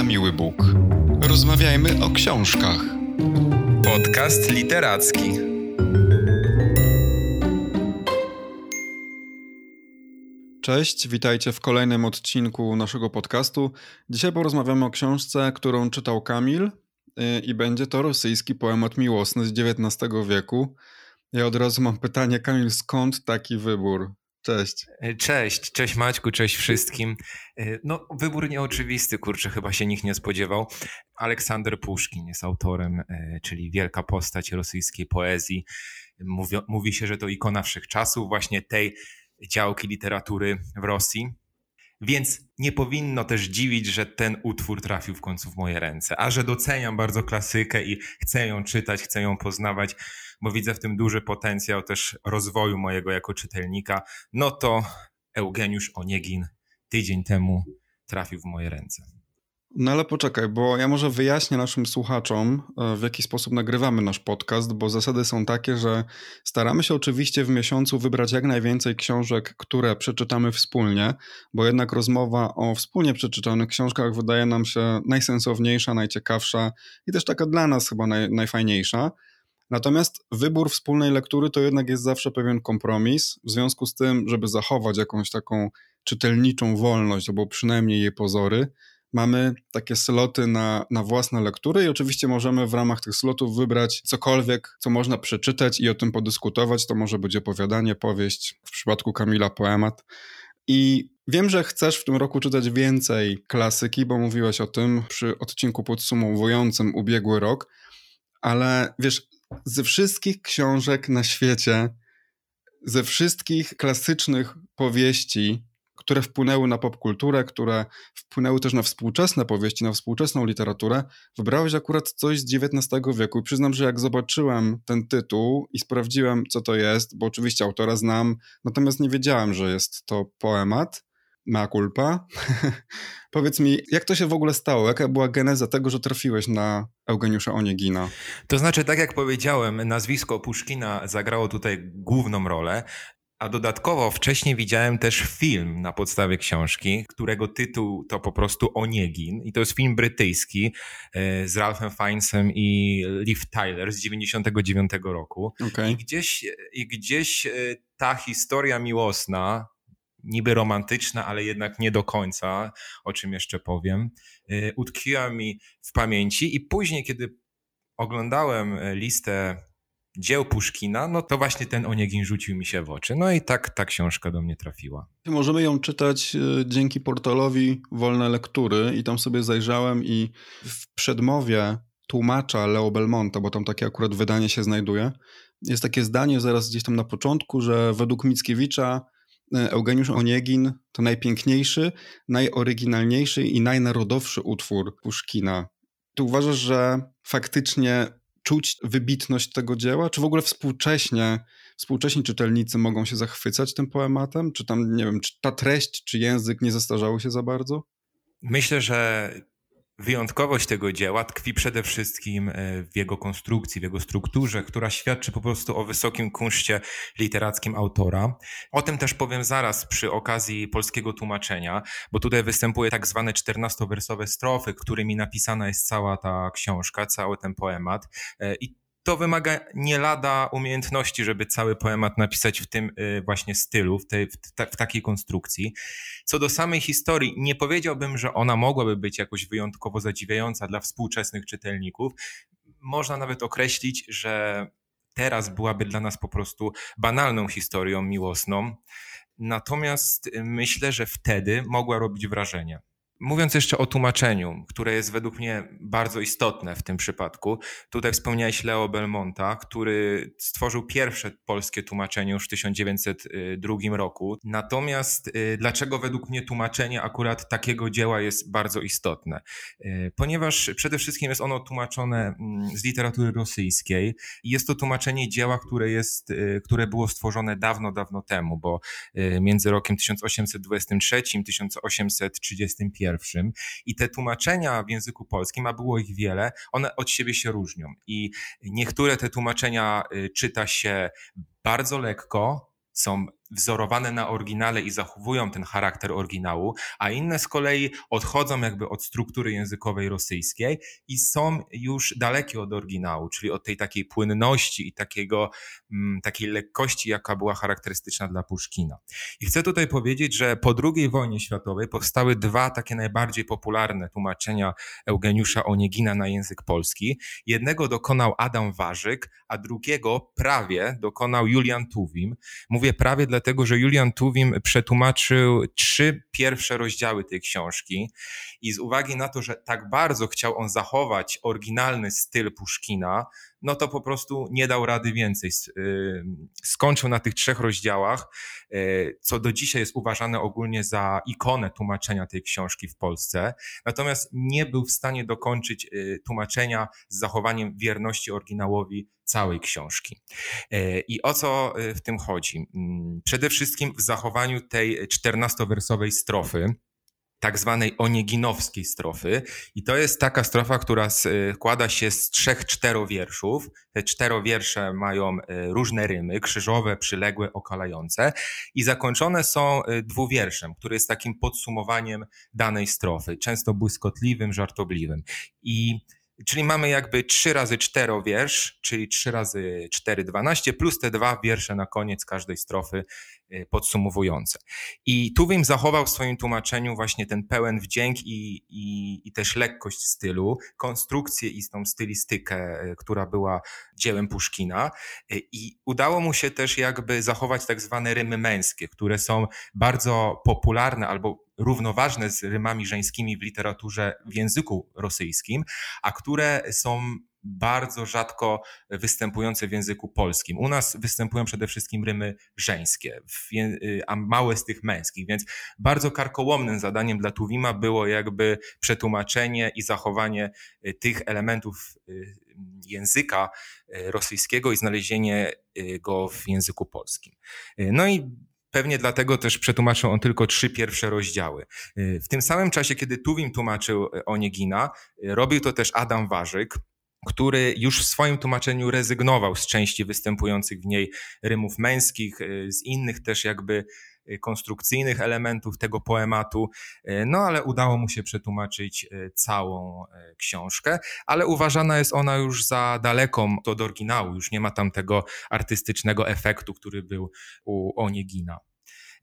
na miły Bóg. Rozmawiajmy o książkach. Podcast literacki. Cześć, witajcie w kolejnym odcinku naszego podcastu. Dzisiaj porozmawiamy o książce, którą czytał Kamil y, i będzie to rosyjski poemat miłosny z XIX wieku. Ja od razu mam pytanie, Kamil, skąd taki wybór? Cześć. Cześć, cześć Maćku, cześć wszystkim. No, wybór nieoczywisty, kurczę, chyba się nikt nie spodziewał. Aleksander Puszkin jest autorem, e, czyli wielka postać rosyjskiej poezji. Mówi, mówi się, że to ikona wszechczasów, właśnie tej działki literatury w Rosji. Więc nie powinno też dziwić, że ten utwór trafił w końcu w moje ręce. A że doceniam bardzo klasykę i chcę ją czytać, chcę ją poznawać, bo widzę w tym duży potencjał też rozwoju mojego jako czytelnika, no to Eugeniusz Oniegin tydzień temu trafił w moje ręce. No ale poczekaj, bo ja może wyjaśnię naszym słuchaczom, e, w jaki sposób nagrywamy nasz podcast, bo zasady są takie, że staramy się oczywiście w miesiącu wybrać jak najwięcej książek, które przeczytamy wspólnie, bo jednak rozmowa o wspólnie przeczytanych książkach wydaje nam się najsensowniejsza, najciekawsza i też taka dla nas chyba naj, najfajniejsza. Natomiast wybór wspólnej lektury to jednak jest zawsze pewien kompromis, w związku z tym, żeby zachować jakąś taką czytelniczą wolność, albo przynajmniej jej pozory, mamy takie sloty na, na własne lektury i oczywiście możemy w ramach tych slotów wybrać cokolwiek, co można przeczytać i o tym podyskutować. To może być opowiadanie, powieść, w przypadku Kamila poemat. I wiem, że chcesz w tym roku czytać więcej klasyki, bo mówiłeś o tym przy odcinku podsumowującym ubiegły rok, ale wiesz, ze wszystkich książek na świecie, ze wszystkich klasycznych powieści, które wpłynęły na popkulturę, które wpłynęły też na współczesne powieści, na współczesną literaturę, wybrałeś akurat coś z XIX wieku. I przyznam, że jak zobaczyłem ten tytuł i sprawdziłem, co to jest, bo oczywiście autora znam, natomiast nie wiedziałem, że jest to poemat, mea culpa. Powiedz mi, jak to się w ogóle stało? Jaka była geneza tego, że trafiłeś na Eugeniusza Oniegina? To znaczy, tak jak powiedziałem, nazwisko Puszkina zagrało tutaj główną rolę. A dodatkowo wcześniej widziałem też film na podstawie książki, którego tytuł to po prostu Oniegin. I to jest film brytyjski e, z Ralphem Fiennesem i Liv Tyler z 99 roku. Okay. I, gdzieś, I gdzieś e, ta historia miłosna, niby romantyczna, ale jednak nie do końca, o czym jeszcze powiem, e, utkwiła mi w pamięci i później, kiedy oglądałem listę dzieł Puszkina, no to właśnie ten Oniegin rzucił mi się w oczy. No i tak ta książka do mnie trafiła. Możemy ją czytać e, dzięki portalowi Wolne Lektury i tam sobie zajrzałem i w przedmowie tłumacza Leo Belmonta, bo tam takie akurat wydanie się znajduje, jest takie zdanie zaraz gdzieś tam na początku, że według Mickiewicza e, Eugeniusz Oniegin to najpiękniejszy, najoryginalniejszy i najnarodowszy utwór Puszkina. Ty uważasz, że faktycznie czuć wybitność tego dzieła? Czy w ogóle współcześnie, współcześni czytelnicy mogą się zachwycać tym poematem? Czy tam, nie wiem, czy ta treść, czy język nie zestarzały się za bardzo? Myślę, że Wyjątkowość tego dzieła tkwi przede wszystkim e, w jego konstrukcji, w jego strukturze, która świadczy po prostu o wysokim kunszcie literackim autora. O tym też powiem zaraz przy okazji polskiego tłumaczenia, bo tutaj występuje tak zwane czternastowersowe strofy, którymi napisana jest cała ta książka, cały ten poemat. E, I to wymaga nie lada umiejętności, żeby cały poemat napisać w tym y, właśnie stylu, w, tej, w, ta, w, takiej konstrukcji. Co do samej historii, nie powiedziałbym, że ona mogłaby być jakoś wyjątkowo zadziwiająca dla współczesnych czytelników. Można nawet określić, że teraz byłaby dla nas po prostu banalną historią miłosną. Natomiast y, myślę, że wtedy mogła robić wrażenie. Mówiąc jeszcze o tłumaczeniu, które jest według mnie bardzo istotne w tym przypadku, tutaj wspomniałeś Leo Belmonta, który stworzył pierwsze polskie tłumaczenie już w 1902 roku. Natomiast y, dlaczego według mnie tłumaczenie akurat takiego dzieła jest bardzo istotne? Y, ponieważ przede wszystkim jest ono tłumaczone mm, z literatury rosyjskiej i jest to tłumaczenie dzieła, które, jest, y, które było stworzone dawno, dawno temu, bo między rokiem 1823 1831 i te tłumaczenia w języku polskim, a było ich wiele, one od siebie się różnią. I niektóre te tłumaczenia y, czyta się bardzo lekko, są wzorowane na oryginale i zachowują ten charakter oryginału, a inne z kolei odchodzą jakby od struktury językowej rosyjskiej i są już dalekie od oryginału, czyli od tej takiej płynności i takiego, mm, takiej lekkości, jaka była charakterystyczna dla Puszkina. I chcę tutaj powiedzieć, że po II wojnie światowej powstały dwa takie najbardziej popularne tłumaczenia Eugeniusza Oniegina na język polski. Jednego dokonał Adam Warzyk, a drugiego prawie dokonał Julian Tuwim. Mówię prawie dlatego, że Julian Tuwim przetłumaczył trzy pierwsze rozdziały tej książki i z uwagi na to, że tak bardzo chciał on zachować oryginalny styl Puszkina, no to po prostu nie dał rady więcej. Y, skończył na tych trzech rozdziałach, y, co do dzisiaj jest uważane ogólnie za ikonę tłumaczenia tej książki w Polsce. Natomiast nie był w stanie dokończyć y, tłumaczenia z zachowaniem wierności oryginałowi całej książki. I o co w tym chodzi? Mm, przede wszystkim w zachowaniu tej czternastowersowej strofy, tak zwanej onieginowskiej strofy. I to jest taka strofa, która składa się z trzech czterowierszów. Te czterowiersze mają e, różne rymy, krzyżowe, przyległe, okalające i zakończone są e, dwuwierszem, który jest takim podsumowaniem danej strofy, często błyskotliwym, żartobliwym. I Czyli mamy jakby 3 razy 4 wiersz, czyli 3 razy 4, 12, plus te dwa wiersze na koniec każdej strofy y, podsumowujące. I Tuwim zachował w swoim tłumaczeniu właśnie ten pełen wdzięk i, i, i też lekkość stylu, konstrukcję i tą stylistykę, y, która była dziełem Puszkina. Y, I udało mu się też jakby zachować tak zwane rymy męskie, które są bardzo popularne albo równoważne z rymami żeńskimi w literaturze w języku rosyjskim, a które są bardzo rzadko występujące w języku polskim. U nas występują przede wszystkim rymy żeńskie, y, a małe z tych męskich, więc bardzo karkołomnym zadaniem dla Tuwima było jakby przetłumaczenie i zachowanie y, tych elementów y, języka rosyjskiego i znalezienie go w języku polskim. No i Pewnie dlatego też przetłumaczył on tylko trzy pierwsze rozdziały. W tym samym czasie, kiedy Tuwim tłumaczył e, Oniegina, e, robił to też Adam Warzyk, który już w swoim tłumaczeniu rezygnował z części występujących w niej rymów męskich, z innych też jakby konstrukcyjnych elementów tego poematu, no ale udało mu się przetłumaczyć całą książkę, ale uważana jest ona już za daleką od oryginału, już nie ma tam tego artystycznego efektu, który był u Oniegina.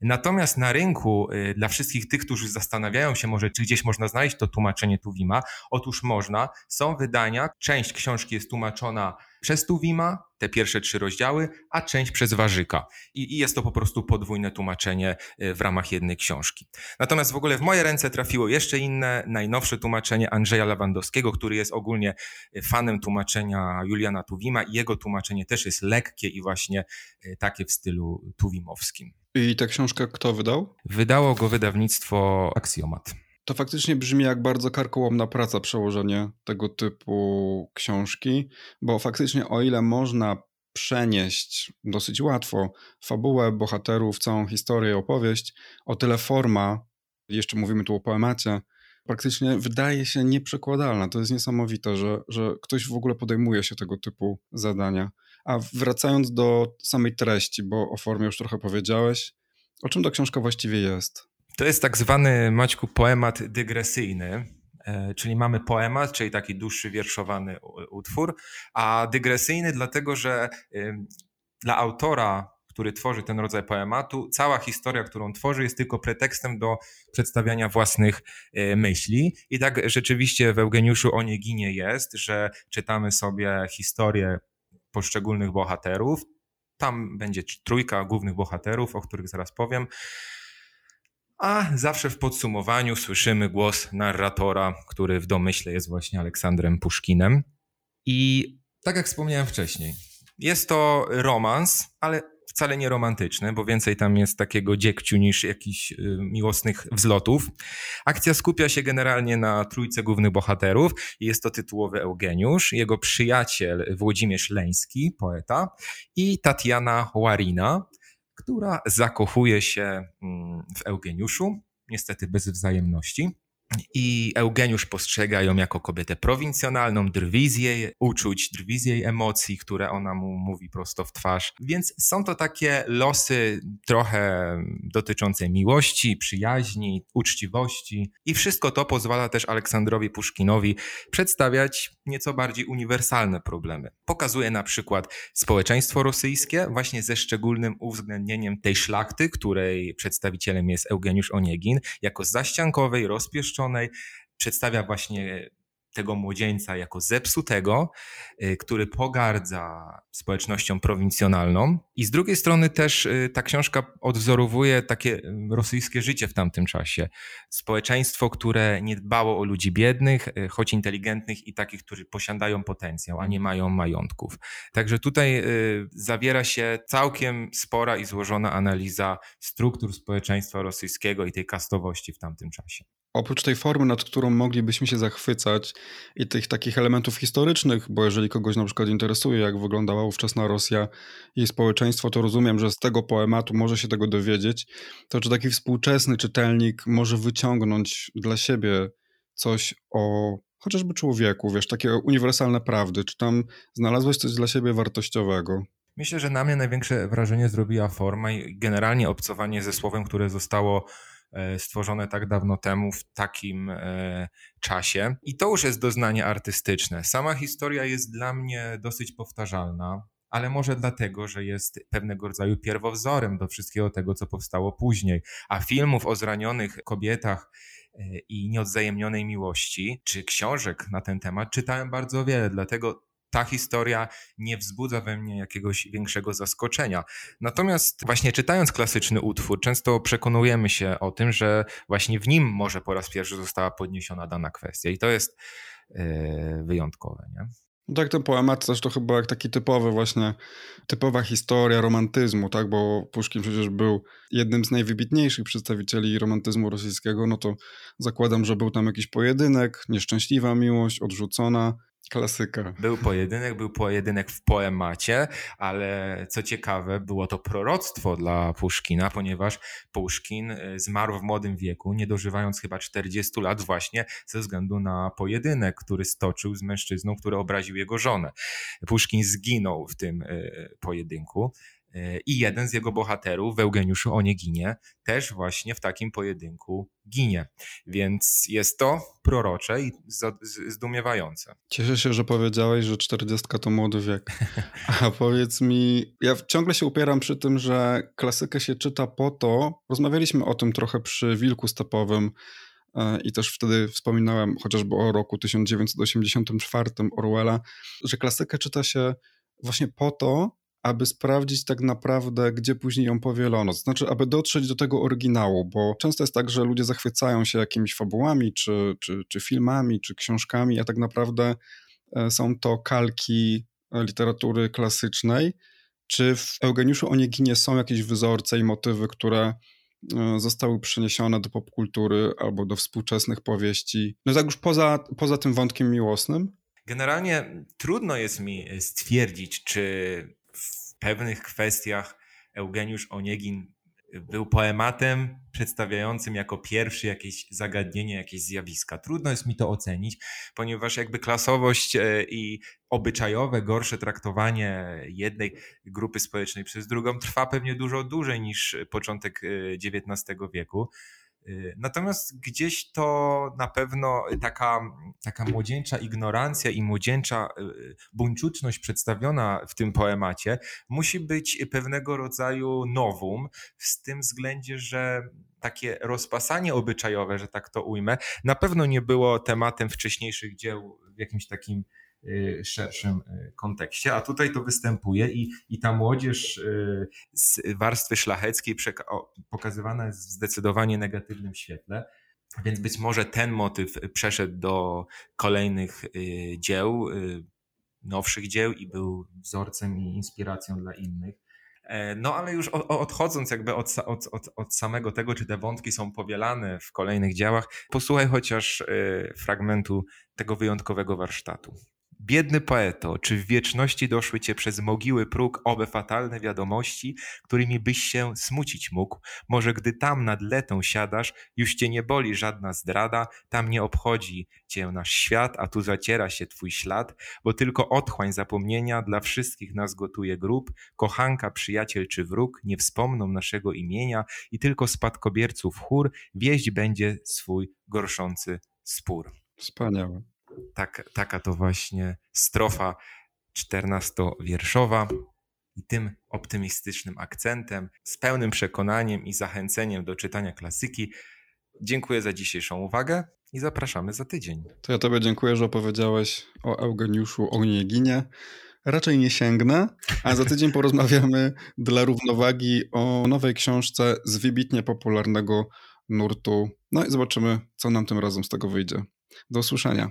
Natomiast na rynku y, dla wszystkich tych, którzy zastanawiają się może, czy gdzieś można znaleźć to tłumaczenie Tuwima, otóż można. Są wydania, część książki jest tłumaczona przez Tuwima, te pierwsze trzy rozdziały, a część przez Warzyka. I, I, jest to po prostu podwójne tłumaczenie y, w ramach jednej książki. Natomiast w ogóle w moje ręce trafiło jeszcze inne, najnowsze tłumaczenie Andrzeja Lewandowskiego, który jest ogólnie y, fanem tłumaczenia Juliana Tuwima i jego tłumaczenie też jest lekkie i właśnie takie w stylu tuwimowskim. I tę książkę kto wydał? Wydało go wydawnictwo Aksjomat. To faktycznie brzmi jak bardzo karkołomna praca przełożenie tego typu książki, bo faktycznie o ile można przenieść dosyć łatwo fabułę bohaterów, całą historię, opowieść, o tyle forma, jeszcze mówimy tu o poemacie, praktycznie wydaje się nieprzekładalna. To jest niesamowite, że, że ktoś w ogóle podejmuje się tego typu zadania. A wracając do samej treści, bo o formie już trochę powiedziałeś, o czym ta książka właściwie jest? To jest tak zwany, Maćku, poemat dygresyjny, e, czyli mamy poemat, czyli taki dłuższy wierszowany utwór, a dygresyjny dlatego, że dla autora, który tworzy ten rodzaj poematu, cała historia, którą tworzy, jest tylko pretekstem do przedstawiania własnych e, myśli. I tak rzeczywiście w Eugeniuszu Onieginie jest, że czytamy sobie historię poszczególnych bohaterów. Tam będzie trójka głównych bohaterów, o których zaraz powiem. A zawsze w podsumowaniu słyszymy głos narratora, który w domyśle jest właśnie Aleksandrem Puszkinem. I tak jak wspomniałem wcześniej, jest to romans, ale wcale nie romantyczny, bo więcej tam jest takiego dziekciu niż jakichś y, miłosnych wzlotów. Akcja skupia się generalnie na trójce głównych bohaterów. Jest to tytułowy Eugeniusz, jego przyjaciel Włodzimierz Leński, poeta i Tatiana Warina, która zakochuje się mm, w Eugeniuszu, niestety bez wzajemności. I Eugeniusz postrzega ją jako kobietę prowincjonalną, drwi z jej uczuć, drwi z jej emocji, które ona mu mówi prosto w twarz. Więc są to takie losy trochę dotyczące miłości, przyjaźni, uczciwości i wszystko to pozwala też Aleksandrowi Puszkinowi przedstawiać nieco bardziej uniwersalne problemy. Pokazuje na przykład społeczeństwo rosyjskie właśnie ze szczególnym uwzględnieniem tej szlachty, której przedstawicielem jest Eugeniusz Oniegin, jako zaściankowej, rozpieszczonej, przedstawia właśnie tego młodzieńca jako zepsutego, y, który pogardza społecznością prowincjonalną. I z drugiej strony też y, ta książka odwzorowuje takie y, rosyjskie życie w tamtym czasie. Społeczeństwo, które nie dbało o ludzi biednych, choć inteligentnych i takich, którzy posiadają potencjał, a nie mają majątków. Także tutaj zawiera się całkiem spora i złożona analiza struktur społeczeństwa rosyjskiego i tej kastowości w tamtym czasie. Oprócz tej formy, nad którą moglibyśmy się zachwycać i tych takich elementów historycznych, bo jeżeli kogoś na przykład interesuje, jak wyglądała ówczesna Rosja i społeczeństwo, to rozumiem, że z tego poematu może się tego dowiedzieć, to czy taki współczesny czytelnik może wyciągnąć dla siebie coś o chociażby człowieku, wiesz, takie uniwersalne prawdy, czy tam znalazłeś coś dla siebie wartościowego? Myślę, że na mnie największe wrażenie zrobiła forma i generalnie obcowanie ze słowem, które zostało stworzone tak dawno temu w takim e, czasie. I to już jest doznanie artystyczne. Sama historia jest dla mnie dosyć powtarzalna. Ale może dlatego, że jest pewnego rodzaju pierwowzorem do wszystkiego tego, co powstało później. A filmów o zranionych kobietach e, i nieodzajemnionej miłości, czy książek na ten temat czytałem bardzo wiele, dlatego ta historia nie wzbudza we mnie jakiegoś większego zaskoczenia. Natomiast właśnie czytając klasyczny utwór, często przekonujemy się o tym, że właśnie w nim może po raz pierwszy została podniesiona dana kwestia i to jest yy, wyjątkowe. Nie? No tak, ten poemat też to chyba jak taki typowy właśnie, typowa historia romantyzmu, tak, bo Puszkin przecież był jednym z najwybitniejszych przedstawicieli romantyzmu rosyjskiego, no to zakładam, że był tam jakiś pojedynek, nieszczęśliwa miłość, odrzucona, Klasyka. Był pojedynek, był pojedynek w poemacie, ale co ciekawe, było to proroctwo dla Puszkina, ponieważ Puszkin y, zmarł w młodym wieku, nie dożywając chyba 40 lat właśnie ze względu na pojedynek, który stoczył z mężczyzną, który obraził jego żonę. Puszkin zginął w tym y, pojedynku. I jeden z jego bohaterów, w Eugeniuszu Onieginie, też właśnie w takim pojedynku ginie. Więc jest to prorocze i zdumiewające. Cieszę się, że powiedziałeś, że 40 to młody wiek. A powiedz mi, ja ciągle się upieram przy tym, że klasykę się czyta po to, rozmawialiśmy o tym trochę przy Wilku Stepowym, e, i też wtedy wspominałem chociażby o roku 1984 Orwella, że klasykę czyta się właśnie po to, aby sprawdzić tak naprawdę, gdzie później ją powielono. To znaczy, aby dotrzeć do tego oryginału, bo często jest tak, że ludzie zachwycają się jakimiś fabułami, czy, czy, czy filmami, czy książkami, a tak naprawdę e, są to kalki e, literatury klasycznej. Czy w Eugeniuszu Onieginie są jakieś wzorce i motywy, które e, zostały przeniesione do popkultury albo do współczesnych powieści? No tak już poza, poza tym wątkiem miłosnym? Generalnie trudno jest mi stwierdzić, czy pewnych kwestiach Eugeniusz Oniegin był poematem przedstawiającym jako pierwszy jakieś zagadnienie, jakieś zjawiska. Trudno jest mi to ocenić, ponieważ jakby klasowość e, i obyczajowe, gorsze traktowanie jednej grupy społecznej przez drugą trwa pewnie dużo dłużej niż początek XIX e, wieku. Y, natomiast gdzieś to na pewno taka, taka młodzieńcza ignorancja i młodzieńcza y, buńczuczność przedstawiona w tym poemacie musi być pewnego rodzaju nowum, w tym względzie, że takie rozpasanie obyczajowe, że tak to ujmę, na pewno nie było tematem wcześniejszych dzieł w jakimś takim szerszym y, kontekście, a tutaj to występuje i, i ta młodzież y, z warstwy szlacheckiej pokazywana jest w zdecydowanie negatywnym świetle. Więc być może ten motyw przeszedł do kolejnych dzieł, nowszych dzieł i był wzorcem i inspiracją dla innych. E, no ale już odchodząc jakby od, od, od, od, samego tego, czy te wątki są powielane w kolejnych dziełach, posłuchaj chociaż fragmentu tego wyjątkowego warsztatu. Biedny poeto, czy w wieczności doszły cię przez mogiły próg owe fatalne wiadomości, którymi byś się smucić mógł? Może gdy tam nad letą siadasz, już cię nie boli żadna zdrada, tam nie obchodzi cię nasz świat, a tu zaciera się twój ślad, bo tylko otchłań zapomnienia dla wszystkich nas gotuje grób, kochanka, przyjaciel czy wróg nie wspomną naszego imienia i tylko spadkobierców chór wieść będzie swój gorszący spór. Wspaniałe. Tak, taka to właśnie strofa czternastowierszowa. I tym optymistycznym akcentem, z pełnym przekonaniem i zachęceniem do czytania klasyki, dziękuję za dzisiejszą uwagę i zapraszamy za tydzień. To ja Tobie dziękuję, że opowiedziałeś o Eugeniuszu Onieginie. Raczej nie sięgnę, a za tydzień porozmawiamy dla równowagi o nowej książce z wybitnie popularnego nurtu. No i zobaczymy, co nam tym razem z tego wyjdzie. Do usłyszenia.